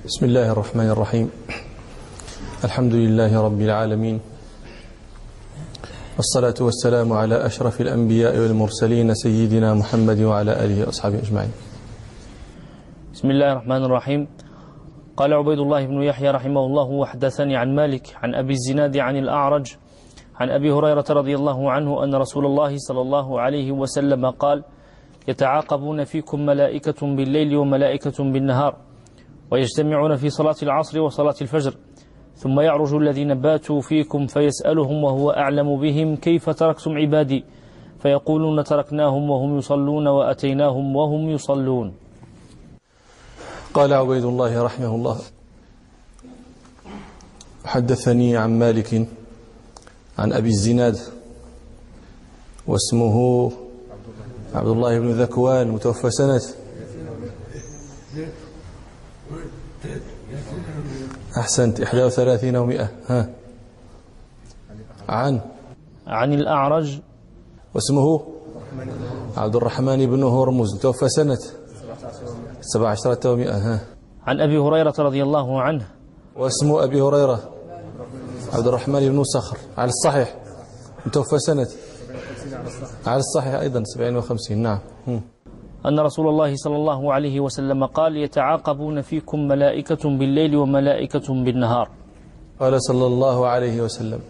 بسم الله الرحمن الرحيم. الحمد لله رب العالمين. والصلاة والسلام على أشرف الأنبياء والمرسلين سيدنا محمد وعلى آله وأصحابه أجمعين. بسم الله الرحمن الرحيم. قال عبيد الله بن يحيى رحمه الله وحدثني عن مالك عن أبي الزناد عن الأعرج عن أبي هريرة رضي الله عنه أن رسول الله صلى الله عليه وسلم قال يتعاقبون فيكم ملائكة بالليل وملائكة بالنهار. ويجتمعون في صلاة العصر وصلاة الفجر. ثم يعرج الذين باتوا فيكم فيسألهم وهو أعلم بهم كيف تركتم عبادي. فيقولون تركناهم وهم يصلون وأتيناهم وهم يصلون. قال عبيد الله رحمه الله حدثني عن مالك عن أبي الزناد واسمه عبد الله بن ذكوان متوفى سنة أحسنت 31 و100 ها. عن؟ عن الأعرج. واسمه؟ عبد الرحمن بن هرمز متوفى سنة 17 و100 ها. عن أبي هريرة رضي الله عنه. واسم أبي هريرة عبد الرحمن بن صخر. على الصحيح. متوفى سنة على الصحيح أيضا 70 و50 نعم. أن رسول الله صلى الله عليه وسلم قال يتعاقبون فيكم ملائكة بالليل وملائكة بالنهار. قال صلى الله عليه وسلم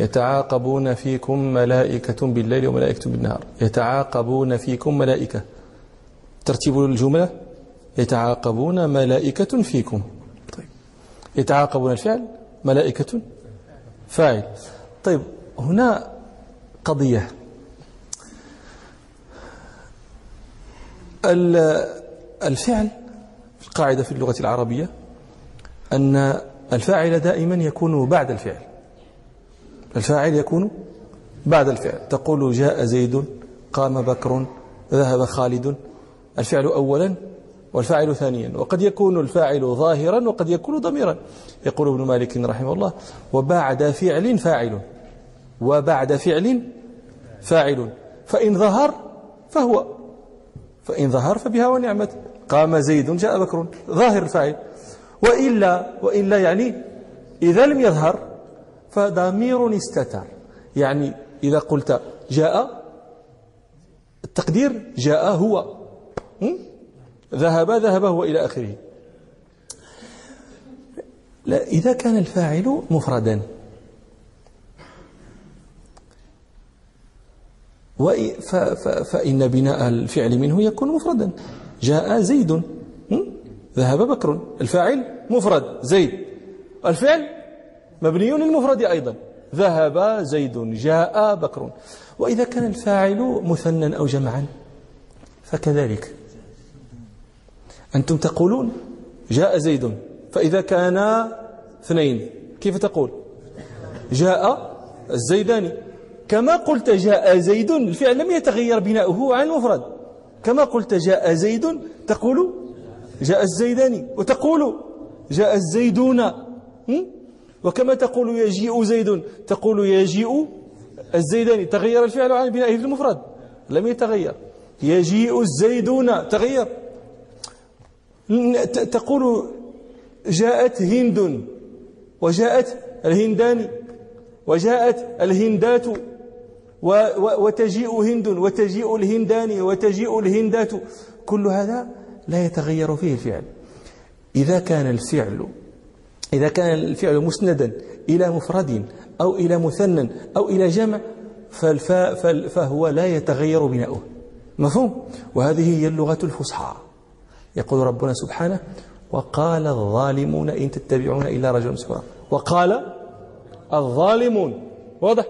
يتعاقبون فيكم ملائكة بالليل وملائكة بالنهار. يتعاقبون فيكم ملائكة. ترتيب الجملة يتعاقبون ملائكة فيكم. طيب. يتعاقبون الفعل ملائكة. فاعل. طيب هنا قضية. الفعل القاعدة في اللغة العربية أن الفاعل دائما يكون بعد الفعل. الفاعل يكون بعد الفعل. تقول جاء زيد قام بكر ذهب خالد. الفعل أولا والفاعل ثانيا. وقد يكون الفاعل ظاهرا وقد يكون ضميرا. يقول ابن مالك رحمه الله وبعد فعل فاعل. وبعد فعل فاعل. فإن ظهر فهو فإن ظهر فبها ونعمت. قام زيد جاء بكر. ظاهر الفاعل. وإلا وإلا يعني إذا لم يظهر فضمير استتر. يعني إذا قلت جاء التقدير جاء هو. ذهب ذهب هو إلى آخره. لا إذا كان الفاعل مفردا. فإن بناء الفعل منه يكون مفردا. جاء زيد. ذهب بكر. الفاعل مفرد. زيد. الفعل مبني للمفرد أيضا. ذهب زيد. جاء بكر. وإذا كان الفاعل مثنى أو جمعا فكذلك. أنتم تقولون جاء زيد. فإذا كان اثنين كيف تقول؟ جاء الزيداني كما قلت جاء زيد الفعل لم يتغير بناؤه عن المفرد. كما قلت جاء زيد تقول جاء الزيداني وتقول جاء الزيدون. وكما تقول يجيء زيد تقول يجيء الزيداني تغير الفعل عن بنائه في المفرد. لم يتغير. يجيء الزيدون تغير. تقول جاءت هند وجاءت الهندان وجاءت الهندات. وتجيء هند وتجيء الهندان وتجيء الهندات كل هذا لا يتغير فيه الفعل. إذا كان الفعل إذا كان الفعل مسندا إلى مفرد أو إلى مثنى أو إلى جمع فهو لا يتغير بناؤه. مفهوم؟ وهذه هي اللغة الفصحى. يقول ربنا سبحانه وقال الظالمون إن تتبعون إلا رجل مسحورا. وقال الظالمون واضح؟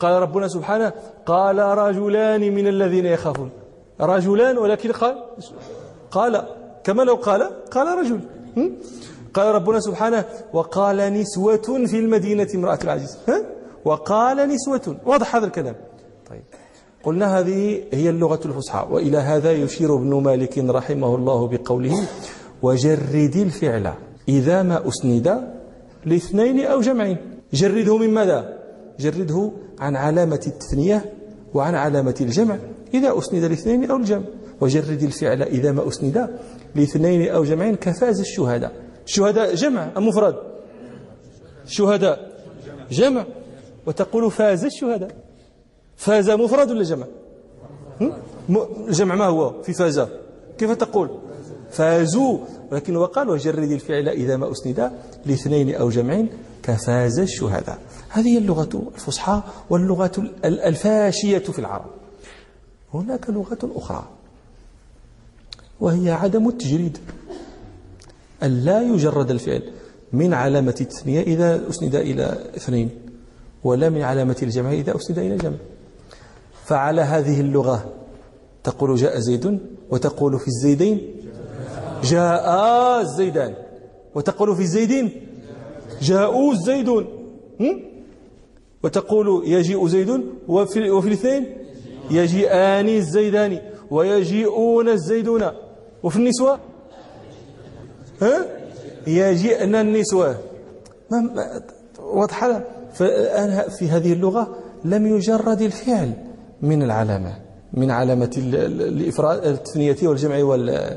قال ربنا سبحانه قال رجلان من الذين يخافون. رجلان ولكن قال قال كما لو قال قال رجل. قال ربنا سبحانه وقال نسوة في المدينة امرأة العزيز. ها؟ وقال نسوة. واضح هذا الكلام. طيب. قلنا هذه هي اللغة الفصحى. وإلى هذا يشير ابن مالك رحمه الله بقوله وجرد الفعل إذا ما أسند لاثنين أو جمعين. جرده من ماذا؟ جرده عن علامة التثنية وعن علامة الجمع إذا أسند لاثنين أو الجمع. وجرد الفعل إذا ما أسند لاثنين أو جمعين كفاز الشهداء. الشهداء جمع أم مفرد؟ شهداء جمع. وتقول فاز الشهداء. فاز مفرد ولا جمع؟ جمع ما هو؟ في فاز. كيف تقول؟ فازوا ولكن وقال وجرد الفعل إذا ما أسند لاثنين أو جمعين كفاز الشهداء. هذه اللغة الفصحى واللغة الفاشية في العرب. هناك لغة أخرى وهي عدم التجريد أن لا يجرد الفعل من علامة التثنية إذا أسند إلى اثنين ولا من علامة الجمع إذا أسند إلى جمع فعلى هذه اللغة تقول جاء زيد وتقول في الزيدين جاء الزيدان وتقول في الزيدين جاءوا الزيدون. وتقول يجيء زيد وفي, وفي الاثنين يجيئان الزيدان ويجيئون الزيدون. وفي النسوة؟ ها؟ يجيئن النسوة. واضحة فالآن في هذه اللغة لم يجرد الفعل من العلامة من علامة الإفراد التثنية والجمع وال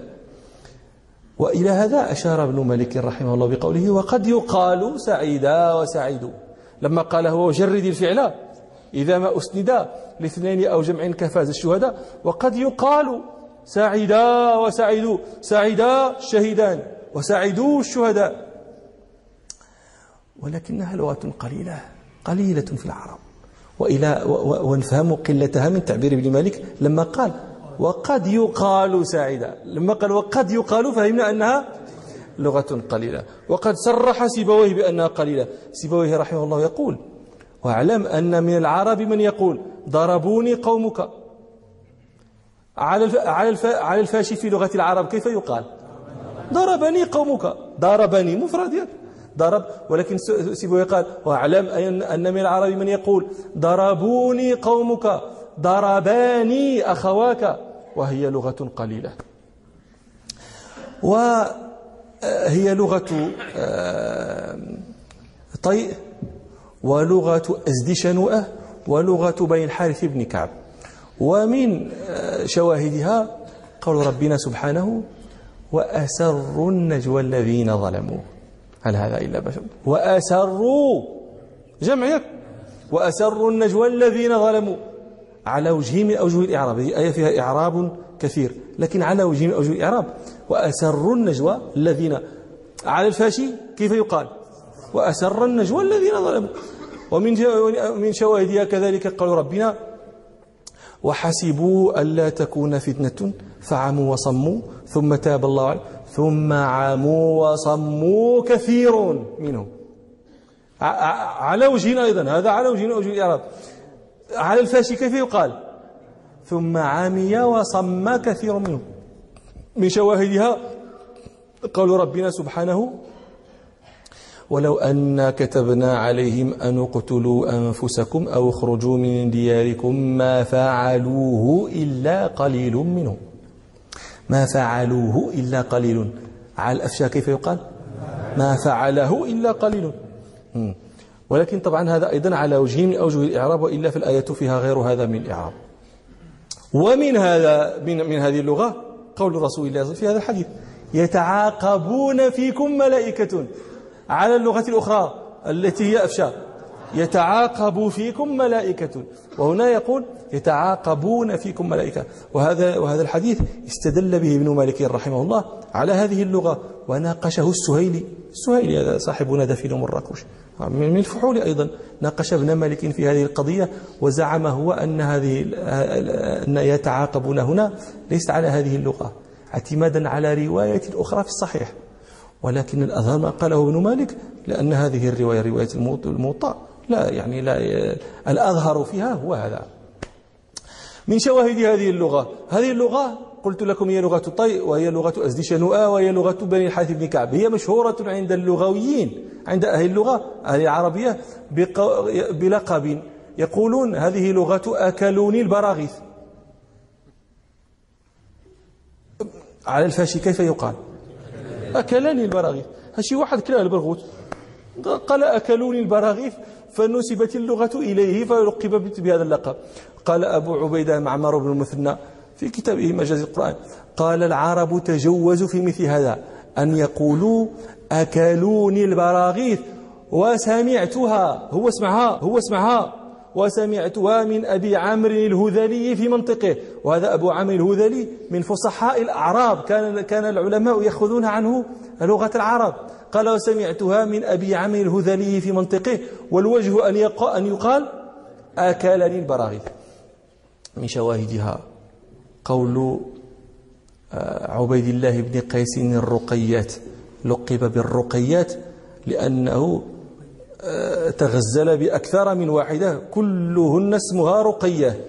وإلى هذا أشار ابن مالك رحمه الله بقوله وقد يقال سعيدا وسعيد. لما قال هو جرد الفعل إذا ما أسند لاثنين أو جمع كفاز الشهداء وقد يقال سعيدا وسعيدوا سعيدا الشهيدان وسعدوا الشهداء. ولكنها لغة قليلة قليلة في العرب. وإلى ونفهم قلتها من تعبير ابن مالك لما قال وقد يقال سعيدا لما قال وقد يقال فهمنا أنها لغة قليلة. وقد صرح سيبويه بأنها قليلة. سيبويه رحمه الله يقول واعلم أن من العرب من يقول ضربوني قومك. على على على الفاشي في لغة العرب كيف يقال؟ ضربني قومك. ضربني مفرد ضرب ولكن سيبويه قال واعلم أن من العرب من يقول ضربوني قومك. ضرباني أخواك. وهي لغة قليلة. وهي لغة آه، طيء ولغة أزد شنوءة ولغة بين حارث بن كعب. ومن آه، شواهدها قول ربنا سبحانه وأسروا النجوى الذين ظلموا. هل هذا إلا بشر؟ وأسروا جمع وأسروا النجوى الذين ظلموا. على وجه من أوجه الإعراب هذه آية فيها إعراب كثير لكن على وجه من أوجه الإعراب. وأسروا النجوى الذين على الفاشي كيف يقال؟ وأسر النجوى الذين ظلموا. ومن من شواهدها كذلك قال ربنا وحسبوا ألا تكون فتنة فعموا وصموا ثم تاب الله عليه ثم عموا وصموا كثير منهم. على وجهنا أيضا هذا على وجهنا وجه الإعراب. على الفاشي كيف يقال؟ ثم عمي وصم كثير منهم من شواهدها قول ربنا سبحانه ولو أن كتبنا عليهم أن اقتلوا أنفسكم أو اخرجوا من دياركم ما فعلوه إلا قليل منهم. ما فعلوه إلا قليل. على الأفشاء كيف يقال؟ ما فعله إلا قليل. ولكن طبعا هذا أيضا على وجه من أوجه الإعراب وإلا في الآية فيها غير هذا من الإعراب. ومن هذا من, من هذه اللغة قول رسول الله في هذا الحديث يتعاقبون فيكم ملائكة على اللغة الأخرى التي هي أفشى. يتعاقب فيكم ملائكة. وهنا يقول يتعاقبون فيكم ملائكة. وهذا وهذا الحديث استدل به ابن مالك رحمه الله على هذه اللغة. وناقشه السهيلي. السهيلي هذا صاحبنا دفين مراكش من الفحول أيضا. ناقش ابن مالك في هذه القضية وزعم هو أن هذه أن يتعاقبون هنا ليست على هذه اللغة اعتمادا على رواية أخرى في الصحيح. ولكن الأظهر ما قاله ابن مالك لأن هذه الرواية رواية الموطأ. لا يعني لا الأظهر فيها هو هذا. من شواهد هذه اللغة هذه اللغة قلت لكم هي لغة طي وهي لغة أزدي شنوءة وهي لغة بني الحارث بن كعب. هي مشهورة عند اللغويين عند أهل اللغة أهل العربية بلقب. يقولون هذه لغة أكلوني البراغيث. على الفاشي كيف يقال؟ أكلني البراغيث. هشي واحد كلا البرغوث. قال أكلوني البراغيث. فنسبت اللغة إليه فلقب بهذا اللقب. قال أبو عبيدة معمر بن المثنى في كتابه مجاز القرآن. قال العرب تجوزوا في مثل هذا أن يقولوا أكلوني البراغيث وسمعتها. هو اسمعها هو اسمعها. وسمعتها من أبي عمرو الهذلي في منطقه وهذا أبو عمرو الهذلي من فصحاء الأعراب. كان كان العلماء يأخذون عنه لغة العرب. قال وسمعتها من أبي عمرو الهذلي في منطقه والوجه أن أن يقال أكلني البراغيث من شواهدها قول آه، عبيد الله بن قيس الرقيات. لقب بالرقيات لأنه تغزل بأكثر من واحدة كلهن اسمها رقية.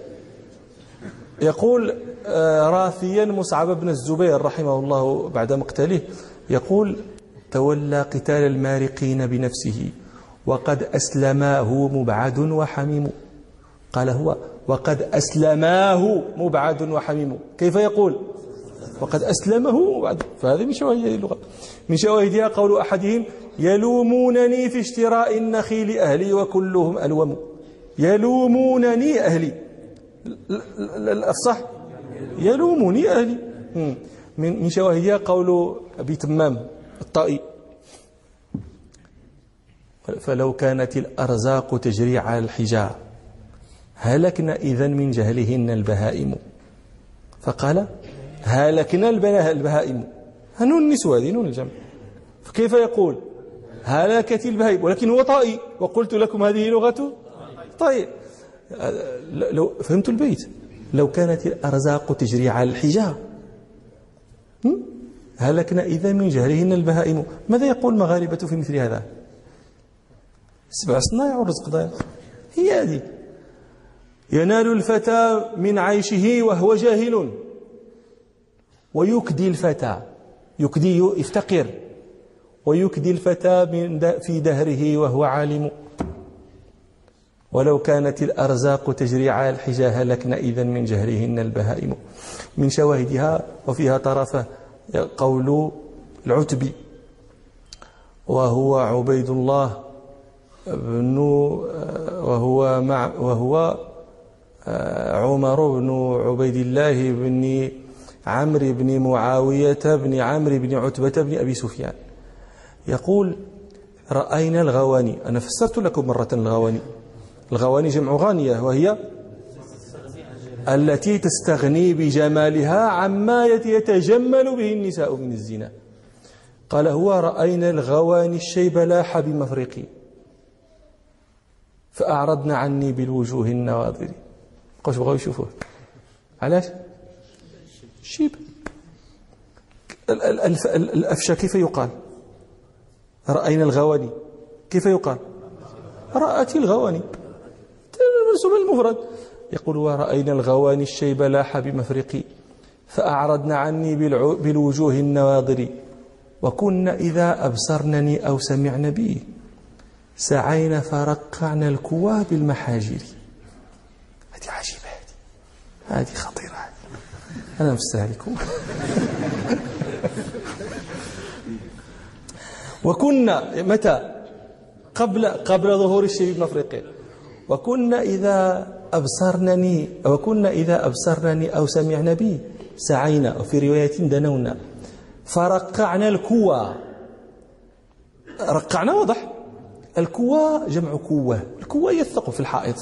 يقول آه، راثيا مصعب بن الزبير رحمه الله بعد مقتله يقول تولى قتال المارقين بنفسه وقد أسلماه مبعد وحميم. قال هو وقد أسلماه مبعد وحميم. كيف يقول؟ وقد أسلمه مبعد فهذه من شواهد اللغة. من شواهدها قول أحدهم يلومونني في اشتراء النخيل أهلي وكلهم ألوم. يلومونني أهلي. الصح يلومني أهلي. من شواهدها قول أبي تمام الطائي. فلو كانت الأرزاق تجري على الحجار هلكنا إذا من جهلهن البهائم. فقال هلكنا البهائم. نون النسوة هذه نون الجمع. فكيف يقول؟ هلكت البهائم ولكن هو طائي. وقلت لكم هذه لغة طيب لو فهمت البيت. لو كانت الأرزاق تجري على الحجار هلكنا إذا من جهلهن البهائم. ماذا يقول المغاربة في مثل هذا؟ سبع صنايع والرزق ضايع. هي هذه. ينال الفتى من عيشه وهو جاهل. ويكدي الفتى يكدي يفتقر. ويكدي الفتى في دهره وهو عالم. ولو كانت الأرزاق تجري على الحجا هلكنا إذا من جهرهن البهائم. من شواهدها وفيها طرفة قول العتبي وهو عبيد الله بن وهو مع وهو عمر بن عبيد الله بن عمرو بن معاوية بن عمرو بن عتبة بن أبي سفيان. يقول رأينا الغواني. أنا فسرت لكم مرة الغواني. الغواني جمع غانية وهي التي تستغني بجمالها عما يتجمل به النساء من الزنا. قال هو رأينا الغواني الشيب لاح بمفرقي فأعرضنا عني بالوجوه النواظر قوش بغاو يشوفوه. علاش؟ شيب. الأفشى كيف يقال؟ رأينا الغواني. كيف يقال؟ رأت الغواني. منسوب المفرد. يقول ورأينا الغواني الشيب لاح بمفرقي فأعرضنا عني بالوجوه النواظر وكنا إذا أبصرنني أو سمعن بي سعينا فرقعنا الكوى بالمحاجر. هذه عجيبة هذه هذه خطيرة. أنا مستهلكم وكنا متى؟ قبل قبل ظهور الشيء أفريقيا. وكنا إذا أبصرنني وكنا إذا أبصرنني أو سمعنا بي سعينا. وفي رواية دنونا. فرقعنا الكوى رقعنا واضح. الكوى جمع كوة. الكوة يثق في الحائط.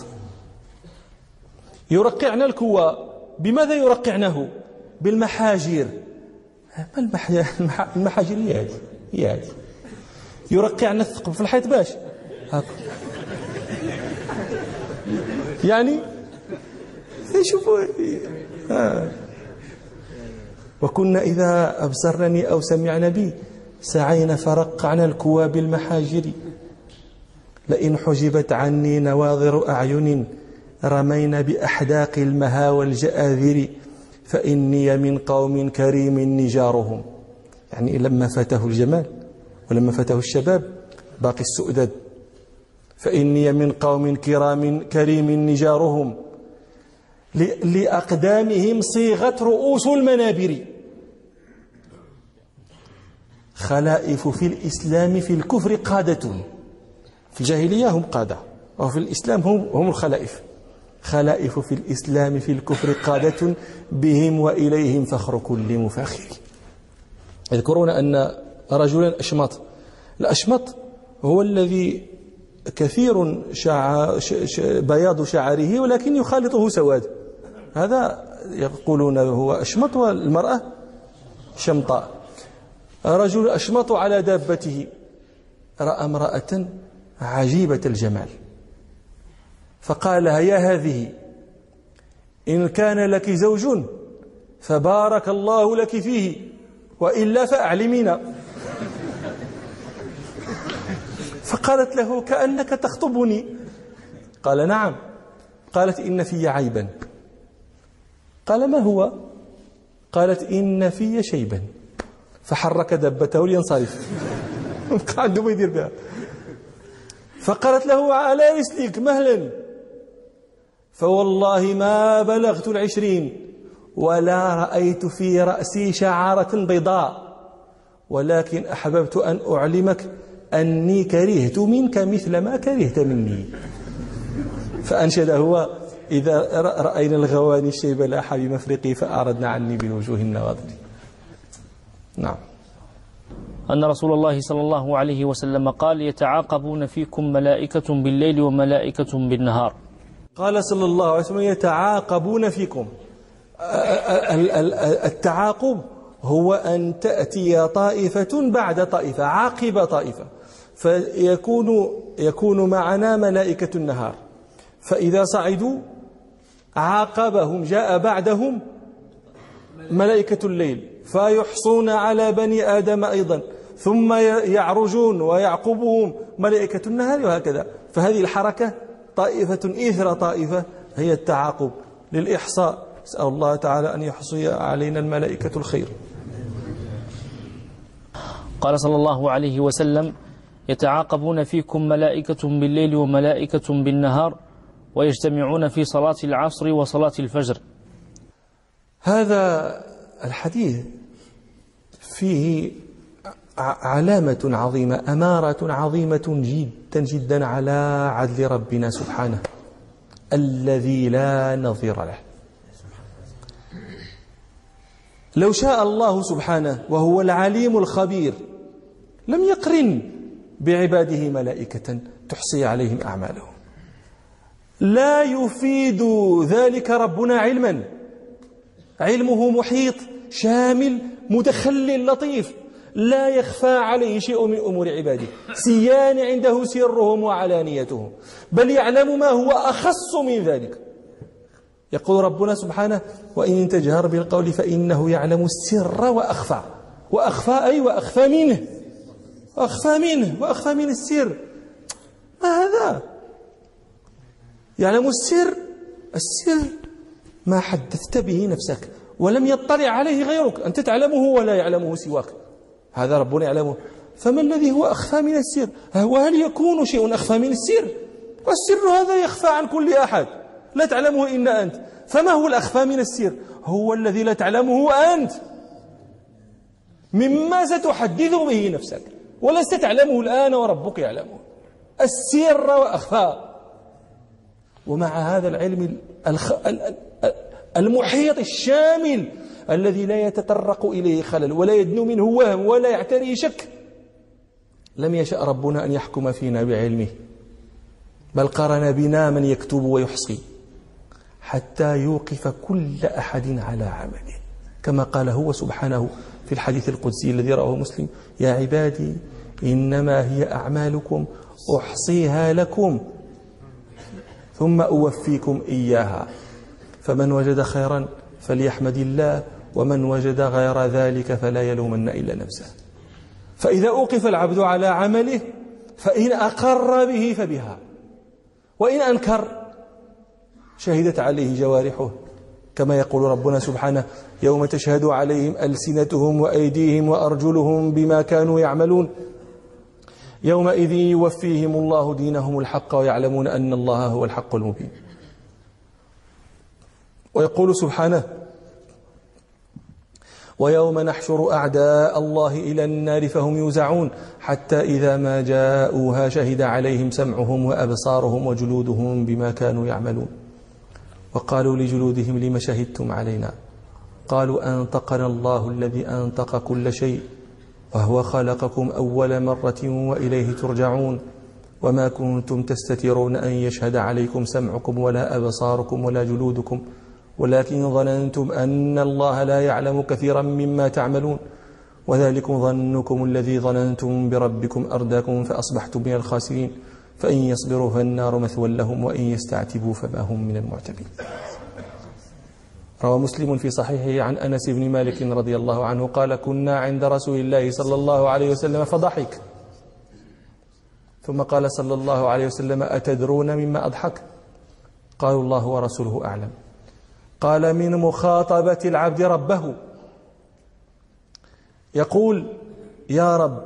يرقعنا الكوى بماذا يرقعنه؟ بالمحاجر ما المحاجر هي هذه هي هذه. يرقعنا الثقب في الحيط باش. هاك. يعني؟ شوفوا آه. وكنا إذا أبصرني أو سمعنا بي سعينا فرقعنا الكوى بالمحاجر لئن حجبت عني نواظر أعين رمينا بأحداق المها والجآذر فإني من قوم كريم نجارهم. يعني لما فاته الجمال ولما فاته الشباب باقي السؤدد. فإني من قوم كرام كريم نجارهم. لأقدامهم صيغت رؤوس المنابر. خلائف في الإسلام في الكفر قادة. في الجاهلية هم قادة وفي الإسلام هم هم الخلائف. خلائف في الإسلام في الكفر قادة بهم وإليهم فخر كل مفاخر يذكرون أن رجلا أشمط. الأشمط هو الذي كثير شع... ش... بياض شعره ولكن يخالطه سواد. هذا يقولون هو أشمط والمرأة شمطاء. رجل أشمط على دابته. رأى امرأة عجيبة الجمال. فقال يا هذه. إن كان لك زوج فبارك الله لك فيه وإلا فأعلمينا. فقالت له كأنك تخطبني. قال نعم. قالت إن في عيبا. قال ما هو؟ قالت إن في شيبا. فحرك دبته لينصرف. عنده ما يدير بها. فقالت له على رسلك مهلا. فوالله ما بلغت العشرين ولا رأيت في رأسي شعارة بيضاء ولكن أحببت أن أعلمك أني كرهت منك مثل ما كرهت مني. فأنشد هو إذا رأينا الغواني الشيب لاح بمفرقي فأعرضنا عني بالوجوه النواظر نعم. أن رسول الله صلى الله عليه وسلم قال يتعاقبون فيكم ملائكة بالليل وملائكة بالنهار. قال صلى الله عليه وسلم يتعاقبون فيكم. التعاقب هو أن تأتي طائفة بعد طائفة عاقب طائفة. فيكون يكون معنا ملائكة النهار. فإذا صعدوا عاقبهم جاء بعدهم ملائكة الليل. فيحصون على بني آدم أيضا. ثم يعرجون ويعقبهم ملائكة النهار وهكذا. فهذه الحركة طائفة إثر طائفة هي التعاقب للإحصاء. نسأل الله تعالى أن يحصي علينا الملائكة الخير. قال صلى الله عليه وسلم يتعاقبون فيكم ملائكة بالليل وملائكة بالنهار ويجتمعون في صلاة العصر وصلاة الفجر. هذا الحديث فيه علامة عظيمة أمارة عظيمة جدا جدا على عدل ربنا سبحانه الذي لا نظير له. لو شاء الله سبحانه وهو العليم الخبير لم يقرن بعباده ملائكة تحصي عليهم أعمالهم. لا يفيد ذلك ربنا علما. علمه محيط شامل متخلل لطيف. لا يخفى عليه شيء من أمور عباده. سيان عنده سرهم وعلانيتهم. بل يعلم ما هو أخص من ذلك. يقول ربنا سبحانه وإن تجهر بالقول فإنه يعلم السر وأخفى. وأخفى أي وأخفى منه. وأخفى منه وأخفى من السر. ما هذا؟ يعلم السر. السر ما حدثت به نفسك ولم يطلع عليه غيرك. أنت تعلمه ولا يعلمه سواك. هذا ربنا يعلمه. فما الذي هو أخفى من السر؟ وهل يكون شيء أخفى من السر؟ والسر هذا يخفى عن كل أحد. لا تعلمه إلا أنت. فما هو الأخفى من السر؟ هو الذي لا تعلمه أنت. مما ستحدث به نفسك. ولست تعلمه الآن وربك يعلمه. السر وأخفى ومع هذا العلم. المحيط الشامل الذي لا يتطرق إليه خلل ولا يدنو منه وهم ولا يعتريه شك. لم يشأ ربنا أن يحكم فينا بعلمه بل قرن بنا من يكتب ويحصي حتى يوقف كل أحد على عمله. كما قال هو سبحانه في الحديث القدسي الذي رواه مسلم يا عبادي إنما هي أعمالكم أحصيها لكم ثم أوفيكم إياها فمن وجد خيرا فليحمد الله ومن وجد غير ذلك فلا يلومن إلا نفسه. فإذا أوقف العبد على عمله فإن أقر به فبها. وإن أنكر شهدت عليه جوارحه. كما يقول ربنا سبحانه يوم تشهد عليهم ألسنتهم وأيديهم وأرجلهم بما كانوا يعملون. يومئذ يوفيهم الله دينهم الحق ويعلمون أن الله هو الحق المبين. ويقول سبحانه ويوم نحشر أعداء الله إلى النار فهم يوزعون حتى إذا ما جاءوها شهد عليهم سمعهم وأبصارهم وجلودهم بما كانوا يعملون. وقالوا لجلودهم لم شهدتم علينا؟ قالوا أنطقنا الله الذي أنطق كل شيء وهو خلقكم أول مرة وإليه ترجعون. وما كنتم تستترون أن يشهد عليكم سمعكم ولا أبصاركم ولا جلودكم. ولكن ظننتم أن الله لا يعلم كثيرا مما تعملون. وذلكم ظنكم الذي ظننتم بربكم أرداكم فأصبحتم من الخاسرين. فإن يصبروا فالنار مثوى لهم وإن يستعتبوا فما هم من المعتبين. روى مسلم في صحيحه عن أنس بن مالك رضي الله عنه قال كنا عند رسول الله صلى الله عليه وسلم فضحك. ثم قال صلى الله عليه وسلم أتدرون مما أضحك؟ قالوا الله ورسوله أعلم. قال من مخاطبة العبد ربه. يقول يا رب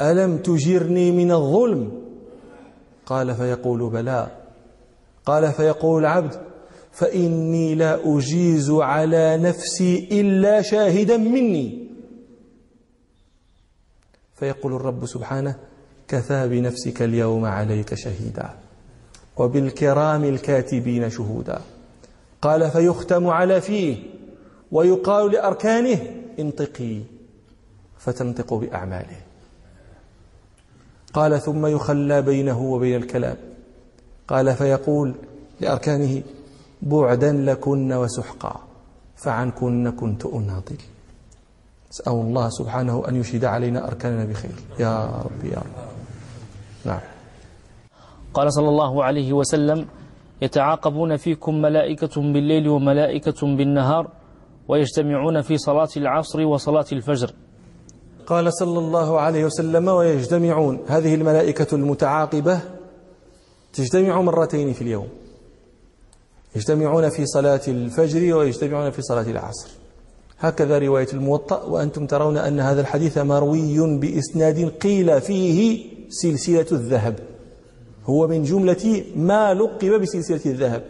ألم تجرني من الظلم؟ قال فيقول بلى. قال فيقول العبد فإني لا أجيز على نفسي إلا شاهدا مني. فيقول الرب سبحانه كفى بنفسك اليوم عليك شهيدا وبالكرام الكاتبين شهودا. قال فيختم على فيه ويقال لأركانه انطقي فتنطق بأعماله. قال ثم يخلى بينه وبين الكلام. قال فيقول لأركانه بعدا لكن وسحقا فعنكن كنت أناضل. أسأل الله سبحانه أن يشهد علينا أركاننا بخير. يا رب يا رب. نعم. قال صلى الله عليه وسلم يتعاقبون فيكم ملائكة بالليل وملائكة بالنهار ويجتمعون في صلاة العصر وصلاة الفجر. قال صلى الله عليه وسلم ويجتمعون. هذه الملائكة المتعاقبة تجتمع مرتين في اليوم. يجتمعون في صلاة الفجر ويجتمعون في صلاة العصر. هكذا رواية الموطأ وأنتم ترون أن هذا الحديث مروي بإسناد قيل فيه سلسلة الذهب. هو من جملة ما لقب بسلسلة الذهب.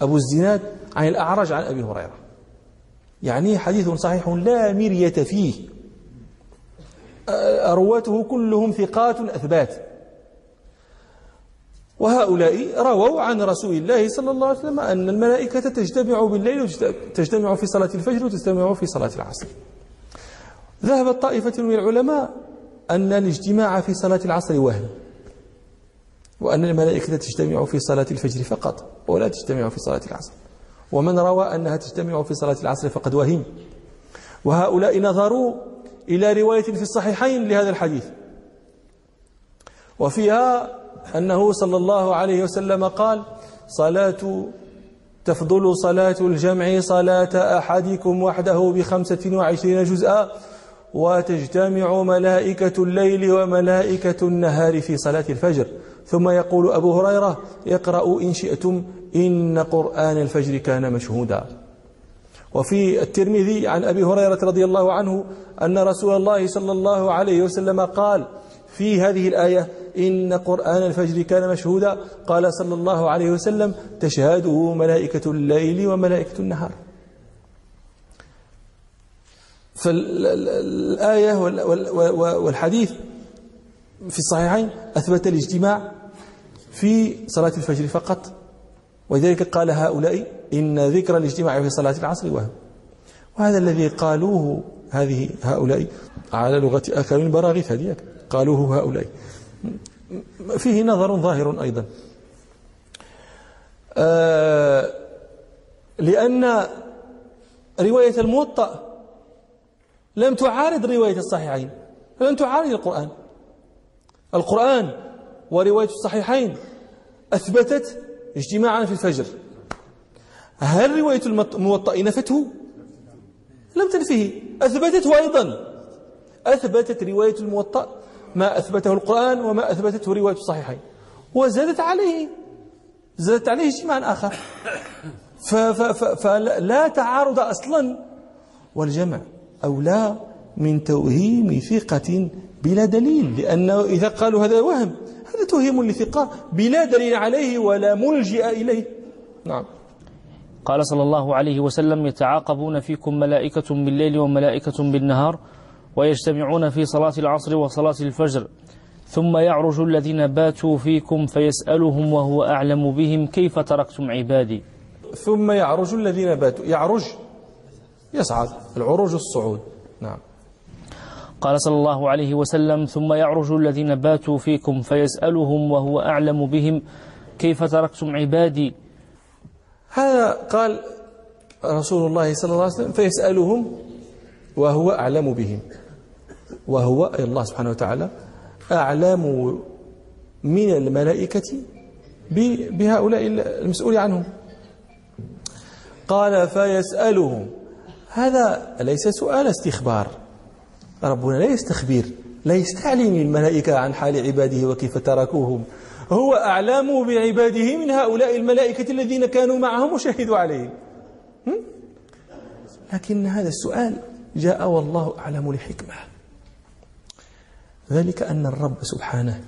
أبو الزناد عن الأعرج عن أبي هريرة. يعني حديث صحيح لا مرية فيه. أرواته كلهم ثقات أثبات. وهؤلاء رووا عن رسول الله صلى الله عليه وسلم أن الملائكة تجتمع بالليل وتجتمع في صلاة الفجر وتجتمع في صلاة العصر. ذهبت طائفة من العلماء أن الاجتماع في صلاة العصر وهم. وأن الملائكة تجتمع في صلاة الفجر فقط ولا تجتمع في صلاة العصر. ومن روى أنها تجتمع في صلاة العصر فقد وهم. وهؤلاء نظروا إلى رواية في الصحيحين لهذا الحديث. وفيها أنه صلى الله عليه وسلم قال صلاة تفضل صلاة الجمع صلاة أحدكم وحده بخمسة وعشرين جزءا وتجتمع ملائكة الليل وملائكة النهار في صلاة الفجر. ثم يقول أبو هريرة اقرأوا إن شئتم إن قرآن الفجر كان مشهودا. وفي الترمذي عن أبي هريرة رضي الله عنه أن رسول الله صلى الله عليه وسلم قال في هذه الآية إن قرآن الفجر كان مشهودا. قال صلى الله عليه وسلم تشهده ملائكة الليل وملائكة النهار. فالآية والحديث في الصحيحين أثبت الاجتماع في صلاة الفجر فقط. ولذلك قال هؤلاء إن ذكر الاجتماع في صلاة العصر وهم. وهذا الذي قالوه هذه هؤلاء على لغة أكل البراغيث هذه قالوه هؤلاء. فيه نظر ظاهر أيضا. آه لأن رواية الموطأ لم تعارض رواية الصحيحين لم تعارض القرآن. القرآن ورواية الصحيحين أثبتت اجتماعا في الفجر. هل رواية الموطأ نفته؟ لم تنفه. أثبتته أيضا. أثبتت رواية الموطأ ما أثبته القرآن وما أثبتته رواية الصحيحين. وزادت عليه. زادت عليه اجتماعا آخر. فلا تعارض أصلا. والجمع أولى من توهيم ثقة بلا دليل لأنه إذا قالوا هذا وهم هذا توهيم لثقة بلا دليل عليه ولا ملجئ إليه. نعم. قال صلى الله عليه وسلم يتعاقبون فيكم ملائكة بالليل وملائكة بالنهار ويجتمعون في صلاة العصر وصلاة الفجر ثم يعرج الذين باتوا فيكم فيسألهم وهو أعلم بهم كيف تركتم عبادي؟ ثم يعرج الذين باتوا يعرج يصعد العروج الصعود. قال صلى الله عليه وسلم ثم يعرج الذين باتوا فيكم فيسألهم وهو أعلم بهم كيف تركتم عبادي؟ هذا قال رسول الله صلى الله عليه وسلم فيسألهم وهو أعلم بهم. وهو أي الله سبحانه وتعالى أعلم من الملائكة بهؤلاء المسؤول عنهم. قال فيسألهم. هذا ليس سؤال استخبار. ربنا لا يستخبر لا يستعلم الملائكة عن حال عباده وكيف تركوهم. هو أعلم بعباده من هؤلاء الملائكة الذين كانوا معهم وشهدوا عليهم. لكن هذا السؤال جاء والله أعلم لحكمة. ذلك أن الرب سبحانه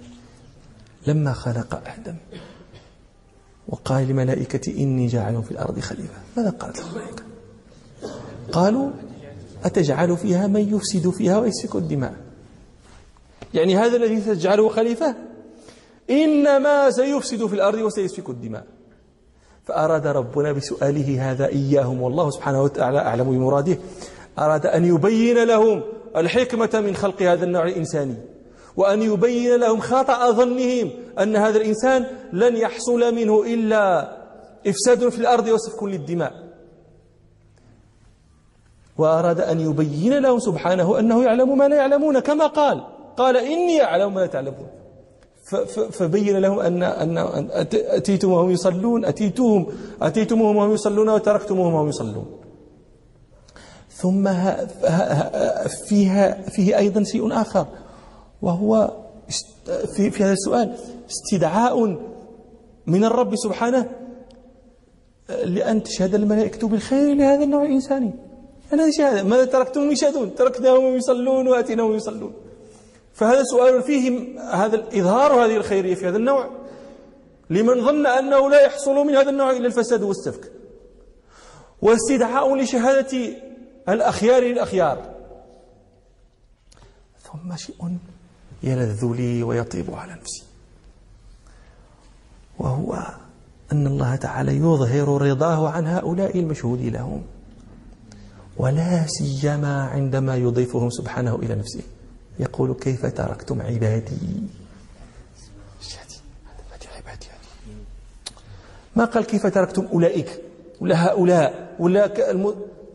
لما خلق آدم وقال للملائكة إني جاعل في الأرض خليفة ماذا قالت الملائكة؟ قالوا أتجعل فيها من يفسد فيها ويسفك الدماء. يعني هذا الذي تجعله خليفة إنما سيفسد في الأرض وسيسفك الدماء. فأراد ربنا بسؤاله هذا إياهم والله سبحانه وتعالى أعلم بمراده. أراد أن يبين لهم الحكمة من خلق هذا النوع الإنساني وأن يبين لهم خطأ ظنهم أن هذا الإنسان لن يحصل منه إلا إفساد في الأرض وسفك للدماء. وأراد أن يبين لهم سبحانه أنه يعلم ما لا يعلمون كما قال قال إني أعلم ما لا تعلمون. فبين لهم أن أن أتيتم وهم يصلون أتيتهم أتيتموهم وهم يصلون وتركتموهم وهم يصلون. ثم فيها فيه أيضا شيء آخر وهو في, في هذا السؤال استدعاء من الرب سبحانه لأن تشهد الملائكة بالخير لهذا النوع الإنساني. أنا شهادة ماذا تركتم يشهدون؟ تركناهم يصلون وأتيناهم يصلون. فهذا سؤال فيه هذا إظهار هذه الخيرية في هذا النوع. لمن ظن أنه لا يحصل من هذا النوع إلا الفساد والسفك. واستدعاء لشهادة الأخيار للأخيار. ثم شيء يلذ لي ويطيب على نفسي. وهو أن الله تعالى يظهر رضاه عن هؤلاء المشهود لهم. ولا سيما عندما يضيفهم سبحانه إلى نفسه. يقول كيف تركتم عبادي؟ ما قال كيف تركتم أولئك؟ ولا هؤلاء؟ ولا.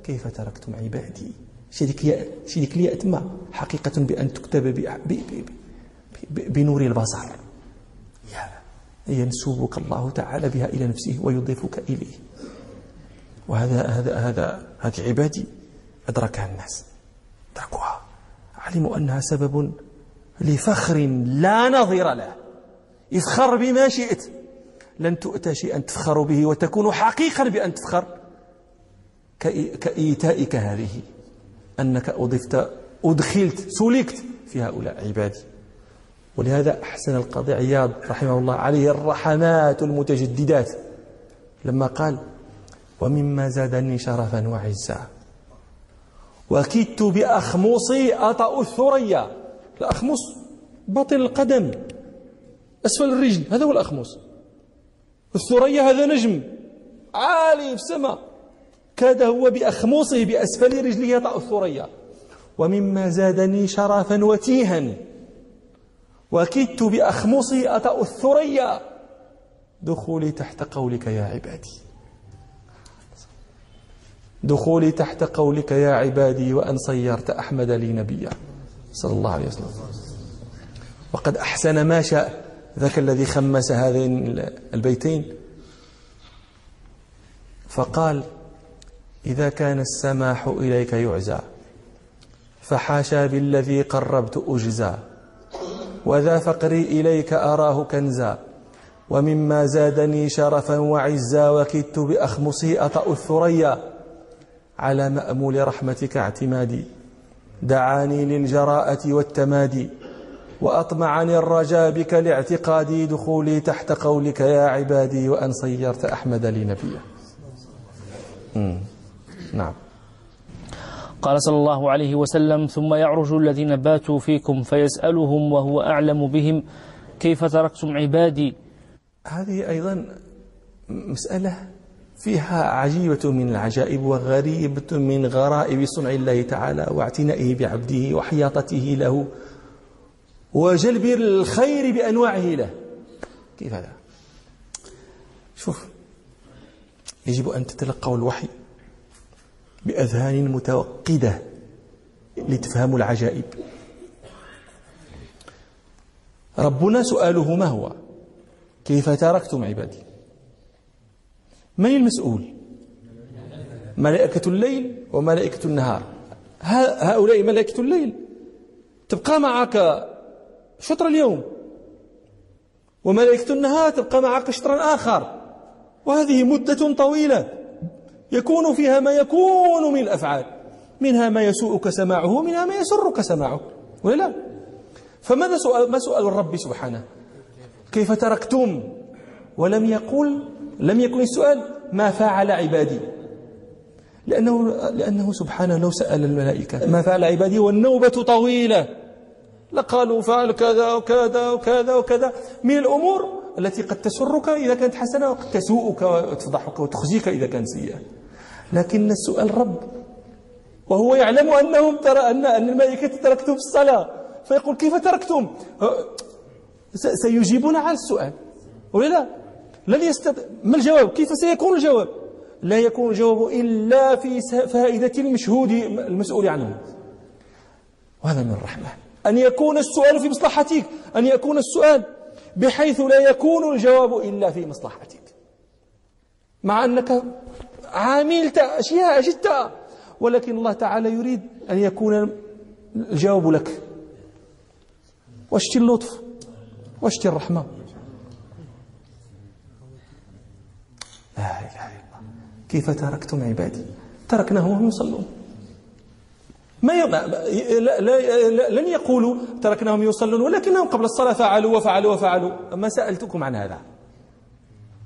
كيف تركتم عبادي؟ شديك شديك لي أتما حقيقة بأن تكتب ب... ب... ب... بنور البصر. ينسوبك الله تعالى بها إلى نفسه ويضيفك إليه. وهذا هذا هذا هذه عبادي أدركها الناس. أدركوها علموا أنها سبب لفخر لا نظير له. افخر بما شئت. لن تؤتى شيئا تفخر به وتكون حقيقا بأن تفخر. كإيتائك هذه. أنك أضفت أدخلت سلكت في هؤلاء عبادي. ولهذا أحسن القاضي عياض رحمه الله عليه الرحمات المتجددات. لما قال ومما زادني شرفا وعزا. وكدت بأخمصي أطأ الثريا. الأخمص باطن القدم أسفل الرجل هذا هو الأخمص. الثريا هذا نجم عالي في السماء. كاد هو بأخمصه بأسفل رجله يطأ الثريا. ومما زادني شرفا وتيها. وكدت بأخمصي أطأ الثريا. دخولي تحت قولك يا عبادي. دخولي تحت قولك يا عبادي وأن صيرت أحمد لي نبيا. صلى الله عليه وسلم. وقد أحسن ما شاء. ذاك الذي خمس هذين البيتين. فقال إذا كان السماح إليك يعزى. فحاشا بالذي قربت أجزى. وذا فقري إليك أراه كنزا. ومما زادني شرفا وعزا. وكدت بأخمصي أطأ الثريا. على مأمول رحمتك اعتمادي. دعاني للجراءة والتمادي. وأطمعني الرجاء بك لاعتقادي دخولي تحت قولك يا عبادي وأن صيرت أحمد لي نبيا. نعم. قال صلى الله عليه وسلم ثم يعرج الذين باتوا فيكم فيسألهم وهو أعلم بهم كيف تركتم عبادي؟ هذه أيضا مسألة فيها عجيبة من العجائب وغريبة من غرائب صنع الله تعالى واعتنائه بعبده وحياطته له وجلب الخير بأنواعه له. كيف هذا؟ شوف يجب أن تتلقوا الوحي بأذهان متوقدة لتفهموا العجائب. ربنا سؤاله ما هو؟ كيف تركتم عبادي؟ من المسؤول؟ ملائكة الليل وملائكة النهار. هؤلاء ملائكة الليل. تبقى معك شطر اليوم. وملائكة النهار تبقى معك شطرا آخر. وهذه مدة طويلة. يكون فيها ما يكون من الأفعال. منها ما يسوءك سماعه ومنها ما يسرك سماعه. ولا لا؟ فماذا سؤال ما سؤال الرب سبحانه؟ كيف تركتم؟ ولم يقل لم يكن السؤال ما فعل عبادي. لأنه, لأنه سبحانه لو سأل الملائكة ما فعل عبادي والنوبة طويلة. لقالوا فعل كذا وكذا وكذا وكذا. من الأمور التي قد تسرك إذا كانت حسنة وقد تسوءك وتفضحك وتخزيك إذا كانت سيئة. لكن السؤال رب. وهو يعلم أنهم ترى أن الملائكة تركتم في الصلاة. فيقول كيف تركتم سيجيبون على السؤال. ولا لن يستطيع ما الجواب؟ كيف سيكون الجواب؟ لا يكون الجواب إلا في فائدة المشهود المسؤول عنه. وهذا من الرحمة. أن يكون السؤال في مصلحتك. أن يكون السؤال بحيث لا يكون الجواب إلا في مصلحتك. مع أنك عاملت أشياء جدا ولكن الله تعالى يريد أن يكون الجواب لك. واشتي اللطف. واشتي الرحمة. لا إله إلا الله. كيف تركتم عبادي؟ تركناهم وهم يصلون. ما ي... لا... لا... لن يقولوا تركناهم يصلون ولكنهم قبل الصلاة فعلوا وفعلوا وفعلوا. ما سألتكم عن هذا؟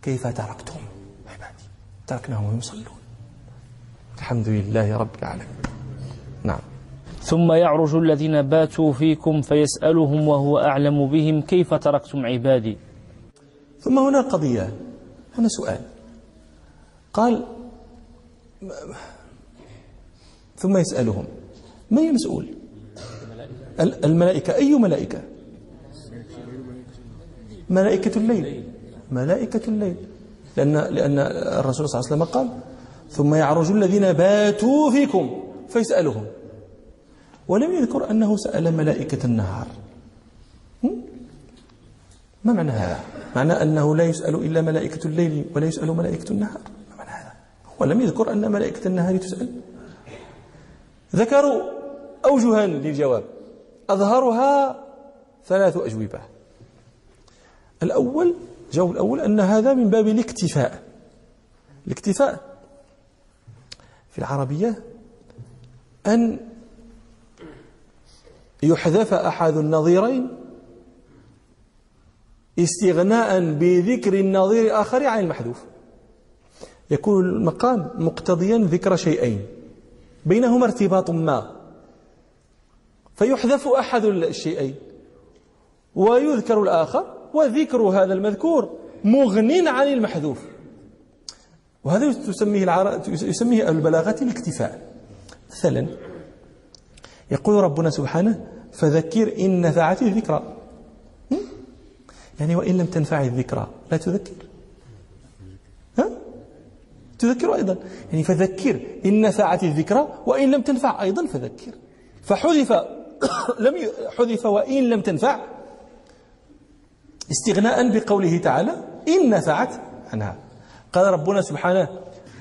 كيف تركتم عبادي؟ تركناهم يصلون. الحمد لله رب العالمين. نعم. ثم يعرج الذين باتوا فيكم فيسألهم وهو أعلم بهم كيف تركتم عبادي؟ ثم هنا قضية. هنا سؤال. قال ثم يسألهم من المسؤول؟ الملائكة. أي ملائكة؟ ملائكة الليل. ملائكة الليل. لأن, لأن الرسول صلى الله عليه وسلم قال ثم يعرج الذين باتوا فيكم فيسألهم. ولم يذكر أنه سأل ملائكة النهار. ما معنى هذا معنى أنه لا يسأل إلا ملائكة الليل ولا يسأل ملائكة النهار. ولم يذكر أن ملائكة النهار تسأل. ذكروا أوجها للجواب. أظهرها ثلاث أجوبة. الأول الجواب الأول أن هذا من باب الاكتفاء. الاكتفاء في العربية أن يحذف أحد النظيرين استغناء بذكر النظير الآخر عن المحذوف. يكون المقام مقتضيا ذكر شيئين. بينهما ارتباط ما. فيحذف أحد الشيئين. ويذكر الآخر وذكر هذا المذكور مغن عن المحذوف. وهذا تسميه العر... يسميه البلاغة الاكتفاء. مثلا يقول ربنا سبحانه فذكر إن نفعت الذكرى. يعني وإن لم تنفع الذكرى لا تذكر؟ تذكر أيضا. يعني فذكر. إن نفعت الذكرى وإن لم تنفع أيضا فذكر. فحذف لم حذف وإن لم تنفع استغناء بقوله تعالى إن نفعت عنها قال ربنا سبحانه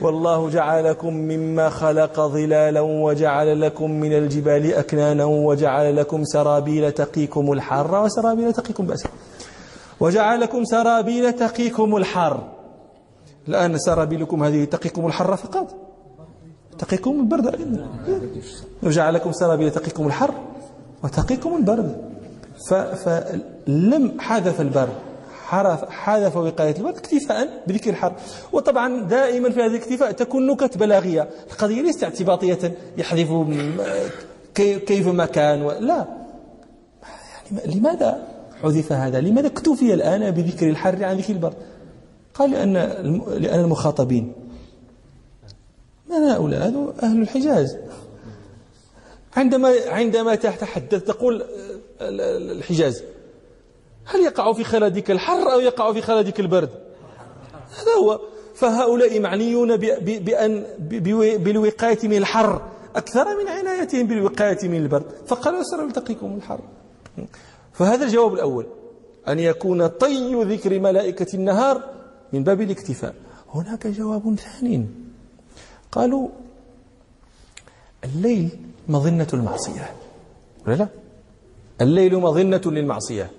والله جعلكم مما خلق ظلالا وجعل لكم من الجبال أكنانا وجعل لكم سرابيل تقيكم الحر. وسرابيل تقيكم بأسا وجعل لكم سرابيل تقيكم الحر. الآن سرابيلكم هذه تقيكم الحر فقط. تقيكم البرد. أيضا وجعل لكم سرابيل تقيكم الحر وتقيكم البرد. فلم حذف البرد حذف وقاية الوقت اكتفاء بذكر الحر. وطبعا دائما في هذه الاكتفاء تكون نكت بلاغية. القضية ليست اعتباطية. يحذف كيف ما كان لا. يعني لماذا حذف هذا؟ لماذا اكتفي الآن بذكر الحر عن ذكر البرد قال لأن لأن المخاطبين. من هؤلاء؟ هذو أهل الحجاز. عندما عندما تتحدث تقول الحجاز هل يقع في خلدك الحر أو يقع في خلدك البرد؟ هذا هو. فهؤلاء معنيون بأن بالوقاية من الحر. أكثر من عنايتهم بالوقاية من البرد. فقالوا سنلتقيكم الحر. فهذا الجواب الأول. أن يكون طي ذكر ملائكة النهار من باب الاكتفاء. هناك جواب ثاني. قالوا الليل مظنة المعصية. ولا لا؟ الليل مظنة للمعصية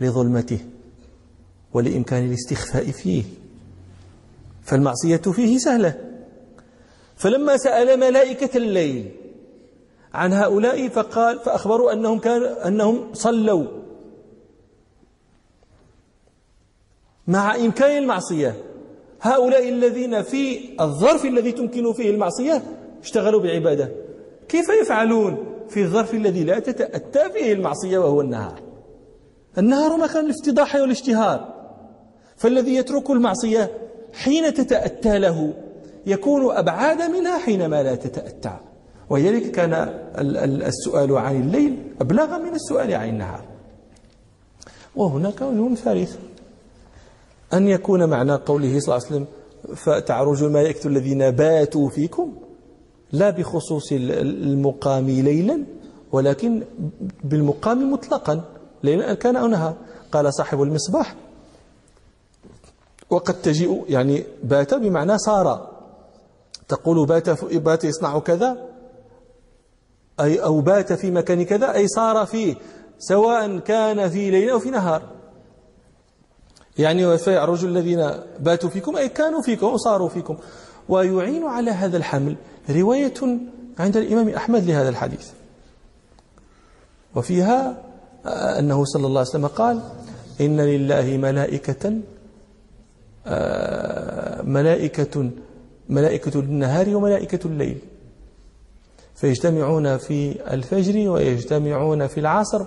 لظلمته ولإمكان الاستخفاء فيه. فالمعصية فيه سهلة. فلما سأل ملائكة الليل عن هؤلاء فقال فأخبروا أنهم كانوا أنهم صلوا. مع إمكان المعصية. هؤلاء الذين في الظرف الذي تمكن فيه المعصية اشتغلوا بعبادة. كيف يفعلون في الظرف الذي لا تتأتى فيه المعصية وهو النهار؟ النهار مكان الافتضاح والاشتهار. فالذي يترك المعصية حين تتأتى له يكون أبعاد منها حينما لا تتأتى. ولذلك كان السؤال عن الليل أبلغ من السؤال عن النهار. وهناك وجه ثالث أن يكون معنى قوله صلى الله عليه وسلم فتعرج الملائكة الذين باتوا فيكم لا بخصوص المقام ليلا ولكن بالمقام مطلقا ليلا كان أو نهار قال صاحب المصباح وقد تجيء يعني بات بمعنى صار. تقول بات بات يصنع كذا أي أو بات في مكان كذا أي صار فيه سواء كان في ليل أو في نهار. يعني فيعرج الذين باتوا فيكم أي كانوا فيكم وصاروا فيكم. ويعين على هذا الحمل رواية عند الإمام أحمد لهذا الحديث. وفيها أنه صلى الله عليه وسلم قال إن لله ملائكة آه، ملائكة ملائكة النهار وملائكة الليل. فيجتمعون في الفجر ويجتمعون في العصر.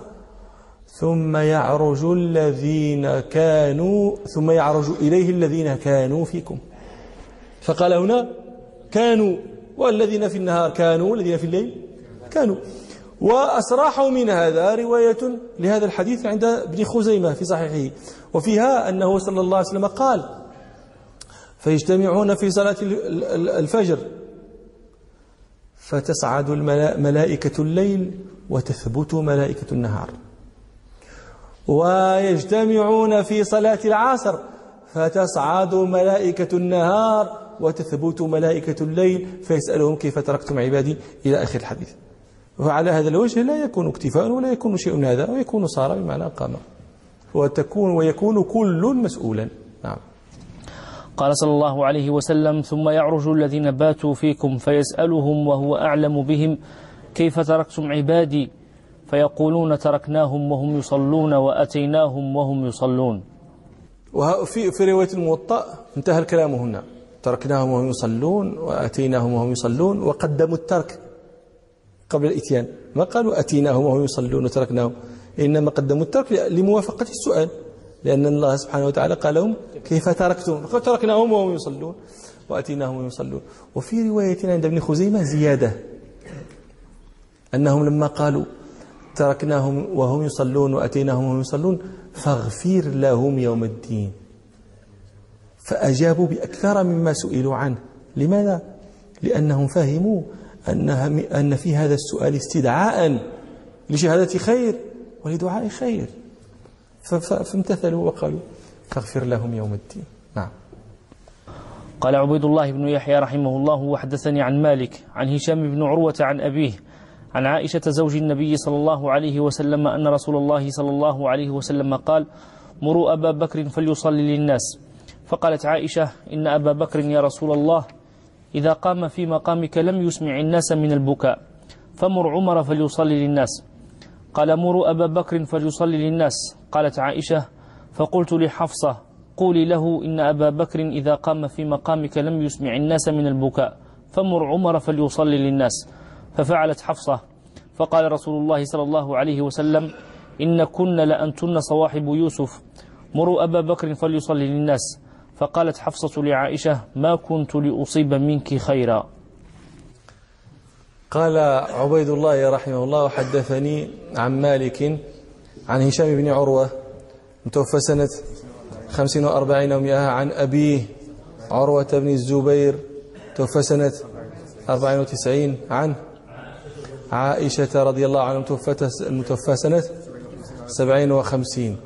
ثم يعرج الذين كانوا ثم يعرج إليه الذين كانوا فيكم. فقال هنا كانوا والذين في النهار كانوا والذين في الليل كانوا. وأسراحوا من هذا رواية لهذا الحديث عند ابن خزيمة في صحيحه. وفيها أنه صلى الله عليه وسلم قال فيجتمعون في صلاة الفجر فتصعد ملائكة الليل وتثبت ملائكة النهار. ويجتمعون في صلاة العصر فتصعد ملائكة النهار وتثبت ملائكة الليل فيسألهم كيف تركتم عبادي إلى آخر الحديث. وعلى هذا الوجه لا يكون اكتفاء ولا يكون شيء هذا ويكون صار بمعنى قام. وتكون ويكون كل مسؤولا. نعم. قال صلى الله عليه وسلم ثم يعرج الذين باتوا فيكم فيسألهم وهو أعلم بهم كيف تركتم عبادي؟ فيقولون تركناهم وهم يصلون وأتيناهم وهم يصلون. وفي في رواية الموطأ انتهى الكلام هنا. تركناهم وهم يصلون وأتيناهم وهم يصلون وقدموا الترك قبل الإتيان. ما قالوا أتيناهم وهم يصلون وتركناهم؟ إنما قدموا الترك لموافقة السؤال. لأن الله سبحانه وتعالى قال لهم كيف تركتم؟ تركناهم وهم يصلون وأتيناهم وهم يصلون. وفي رواية عند ابن خزيمة زيادة أنهم لما قالوا تركناهم وهم يصلون وأتيناهم وهم يصلون فاغفر لهم يوم الدين. فأجابوا بأكثر مما سئلوا عنه. لماذا؟ لأنهم فهموا أنها أن في هذا السؤال استدعاء لشهادة خير ولدعاء خير. فامتثلوا وقالوا فاغفر لهم يوم الدين. نعم. قال عبيد الله بن يحيى رحمه الله وحدثني عن مالك عن هشام بن عروة عن أبيه عن عائشة زوج النبي صلى الله عليه وسلم أن رسول الله صلى الله عليه وسلم قال مروا أبا بكر فليصلي للناس. فقالت عائشة إن أبا بكر يا رسول الله إذا قام في مقامك لم يسمع الناس من البكاء فمر عمر فليصلي للناس. قال مروا أبا بكر فليصلي للناس. قالت عائشة فقلت لحفصة قولي له إن أبا بكر إذا قام في مقامك لم يسمع الناس من البكاء فمر عمر فليصلي للناس. ففعلت حفصة. فقال رسول الله صلى الله عليه وسلم إن كن لأنتن صواحب يوسف. مروا أبا بكر فليصلي للناس. فقالت حفصة لعائشة ما كنت لأصيب منك خيرا. قال عبيد الله رحمه الله وحدثني عن مالك عن هشام بن عروة متوفى سنة خمسين وأربعين ومئة عن أبيه عروة بن الزبير توفى سنة أربعين وتسعين عن عائشة رضي الله عنها المتوفى سنة سبعين وخمسين.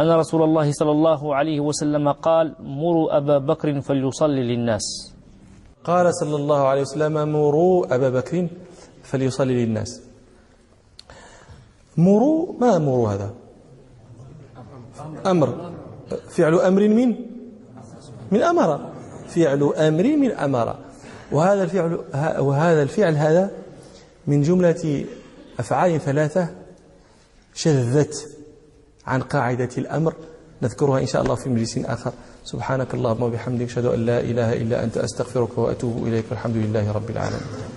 أن رسول الله صلى الله عليه وسلم قال مروا أبا بكر فليصلي للناس. قال صلى الله عليه وسلم مروا أبا بكر فليصلي للناس. مروا؟ ما مروا هذا؟ أمر. فعل أمر من؟ من أمر. فعل أمر من أمر. وهذا الفعل وهذا الفعل هذا من جملة أفعال ثلاثة شذت عن قاعدة الأمر. نذكرها إن شاء الله في مجلس آخر. سبحانك اللهم وبحمدك أشهد أن لا إله إلا أنت أستغفرك وأتوب إليك والحمد لله رب العالمين.